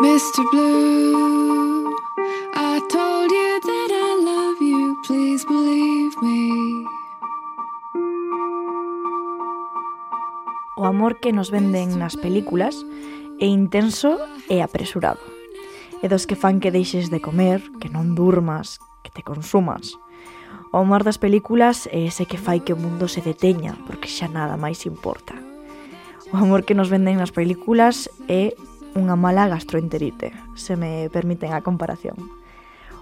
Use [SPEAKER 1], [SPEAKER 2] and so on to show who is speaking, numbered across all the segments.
[SPEAKER 1] Mr. Blue, I told you that I love you, please believe me.
[SPEAKER 2] O amor que nos venden nas películas é intenso e apresurado. E dos que fan que deixes de comer, que non durmas, que te consumas. O amor das películas é ese que fai que o mundo se deteña, porque xa nada máis importa. O amor que nos venden nas películas é unha mala gastroenterite, se me permiten a comparación.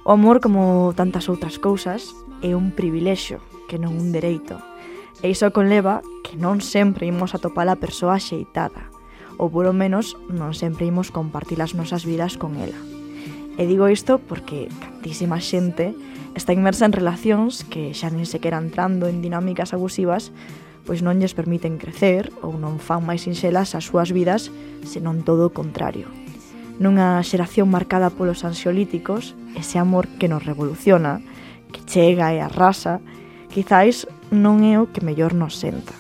[SPEAKER 2] O amor, como tantas outras cousas, é un privilexio, que non un dereito. E iso conleva que non sempre imos atopar a persoa xeitada, ou polo menos non sempre imos compartir as nosas vidas con ela. E digo isto porque cantísima xente está inmersa en relacións que xa nin sequera entrando en dinámicas abusivas pois non lles permiten crecer ou non fan máis sinxelas as súas vidas, senón todo o contrario. Nunha xeración marcada polos ansiolíticos, ese amor que nos revoluciona, que chega e arrasa, quizáis non é o que mellor nos senta.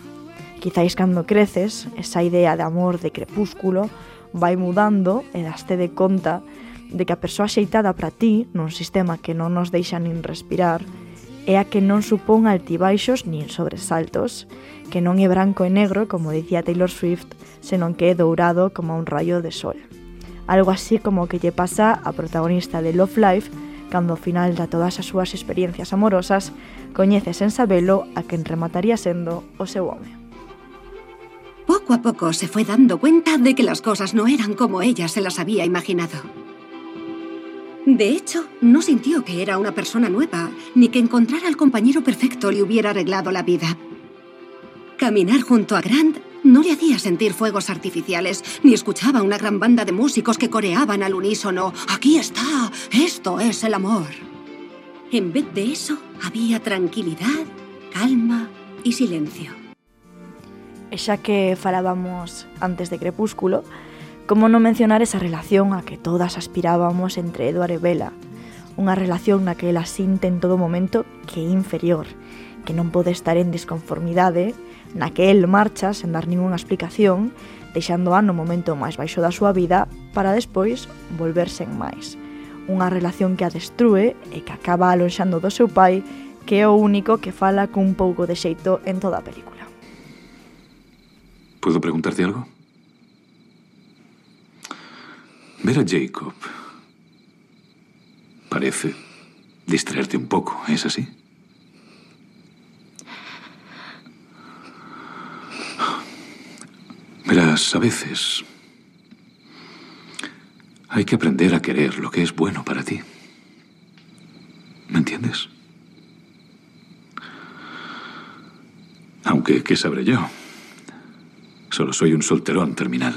[SPEAKER 2] Quizáis cando creces, esa idea de amor de crepúsculo vai mudando e daste de conta de que a persoa xeitada para ti nun sistema que non nos deixa nin respirar é a que non supón altibaixos nin sobresaltos que non é branco e negro, como dicía Taylor Swift, senón que é dourado como un rayo de sol. Algo así como que lle pasa a protagonista de Love Life cando ao final de todas as súas experiencias amorosas coñece sen sabelo a quen remataría sendo o seu home.
[SPEAKER 3] Poco a poco se fue dando cuenta de que las cosas no eran como ella se las había imaginado. De hecho, no sintió que era una persona nueva, ni que encontrar al compañero perfecto le hubiera arreglado la vida. Caminar junto a Grant no le hacía sentir fuegos artificiales, ni escuchaba una gran banda de músicos que coreaban al unísono. Aquí está, esto es el amor. En vez de eso, había tranquilidad, calma y silencio.
[SPEAKER 2] Xa que falábamos antes de Crepúsculo, como non mencionar esa relación a que todas aspirábamos entre Edward e Bella, unha relación na que ela sinte en todo momento que é inferior, que non pode estar en disconformidade, na que el marcha sen dar ningunha explicación, deixándoa no momento máis baixo da súa vida para despois volverse en máis. Unha relación que a destrue e que acaba alonxando do seu pai, que é o único que fala cun pouco de xeito en toda a película.
[SPEAKER 4] Podo preguntarte algo? Ver a Jacob parece distraerte un pouco, é así? cosas a veces. Hay que aprender a querer lo que es bueno para ti. ¿Me entiendes? Aunque, que sabré yo? Solo soy un solterón terminal.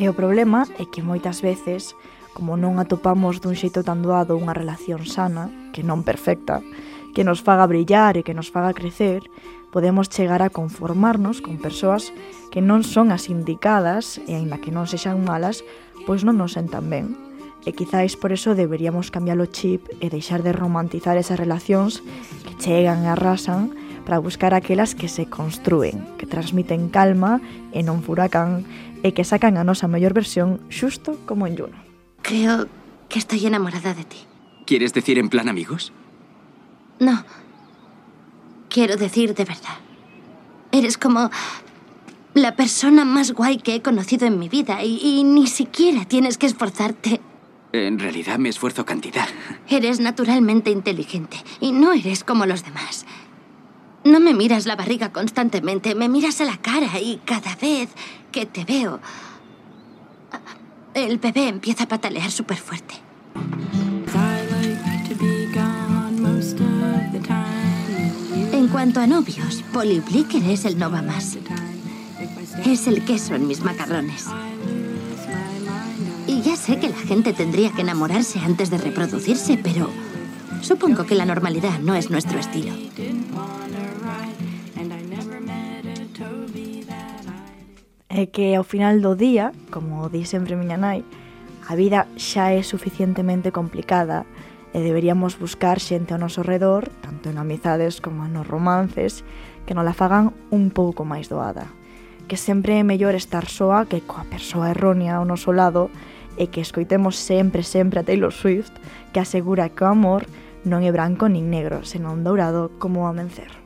[SPEAKER 2] E o problema é que moitas veces, como non atopamos dun xeito tan doado unha relación sana, que non perfecta, que nos faga brillar e que nos faga crecer, podemos chegar a conformarnos con persoas que non son as indicadas e aínda que non sexan malas, pois non nos sentan ben. E quizáis por eso deberíamos cambiar o chip e deixar de romantizar esas relacións que chegan e arrasan para buscar aquelas que se construen, que transmiten calma e non furacán e que sacan a nosa mellor versión xusto como en Juno.
[SPEAKER 5] Creo que estoy enamorada de ti.
[SPEAKER 6] ¿Quieres decir en plan amigos?
[SPEAKER 5] No. Quiero decir de verdad. Eres como la persona más guay que he conocido en mi vida y, y ni siquiera tienes que esforzarte.
[SPEAKER 6] En realidad me esfuerzo cantidad.
[SPEAKER 5] Eres naturalmente inteligente y no eres como los demás. No me miras la barriga constantemente, me miras a la cara y cada vez que te veo, el bebé empieza a patalear súper fuerte. Cuanto a novios, Polly Blicker es el no va más. Es el queso en mis macarrones. Y ya sé que la gente tendría que enamorarse antes de reproducirse, pero supongo que la normalidad no es nuestro estilo.
[SPEAKER 2] É que ao final do día, como di sempre miña nai, a vida xa é suficientemente complicada e deberíamos buscar xente ao noso redor, tanto en amizades como nos romances, que nos la fagan un pouco máis doada. Que sempre é mellor estar soa que coa persoa errónea ao noso lado e que escoitemos sempre, sempre a Taylor Swift, que asegura que o amor non é branco nin negro, senón dourado como o amencer.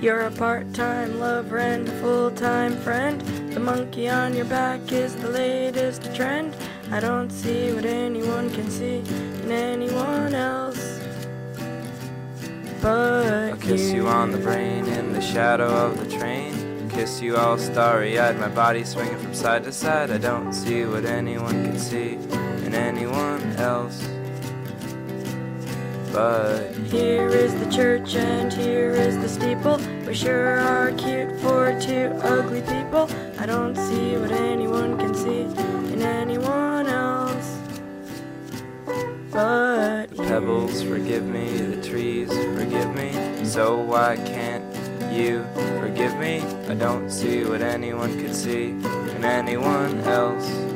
[SPEAKER 7] You're a part-time lover and a full-time friend. The monkey on your back is the latest trend. I don't see what anyone can see in anyone else. But
[SPEAKER 8] I'll kiss you on the brain in the shadow of the train. Kiss you all starry eyed, my body swinging from side to side. I don't see what anyone can see in anyone else. But
[SPEAKER 7] Here is the church and here is the steeple. We sure are cute for two ugly people. I don't see what anyone can see in anyone else. But
[SPEAKER 8] the pebbles forgive me, the trees forgive me. So why can't you forgive me? I don't see what anyone could see in anyone else.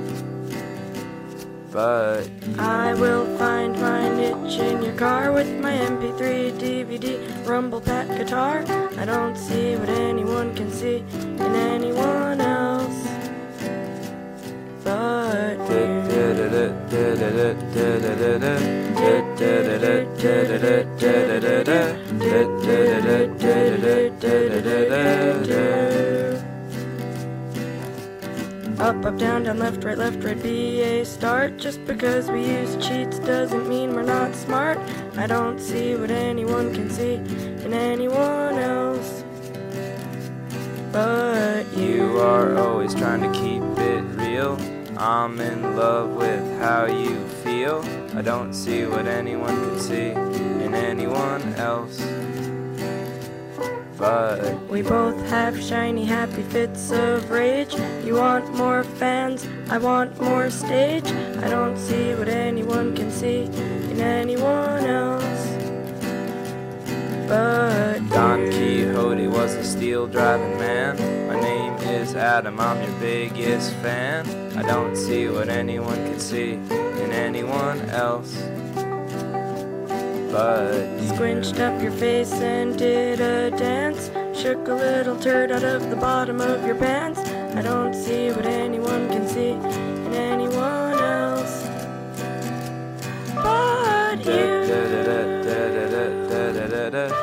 [SPEAKER 8] But
[SPEAKER 7] I will find my niche in your car with my MP3, DVD, rumble pack guitar. I don't see what anyone can see in anyone else. But Up, up, down, down, left, right, left, right, be a start. Just because we use cheats doesn't mean we're not smart. I don't see what anyone can see in anyone else. But you
[SPEAKER 8] are always trying to keep it real. I'm in love with how you feel. I don't see what anyone can see in anyone else. But
[SPEAKER 7] We both have shiny, happy fits of rage. You want more fans, I want more stage. I don't see what anyone can see in anyone else. But
[SPEAKER 8] Don. Quixote was a steel driving man. My name is Adam, I'm your biggest fan. I don't see what anyone can see in anyone else. But
[SPEAKER 7] Squinched up your face and did a dance. Shook a little turd out of the bottom of your pants. I don't see what anyone can see in anyone else. But you. But you.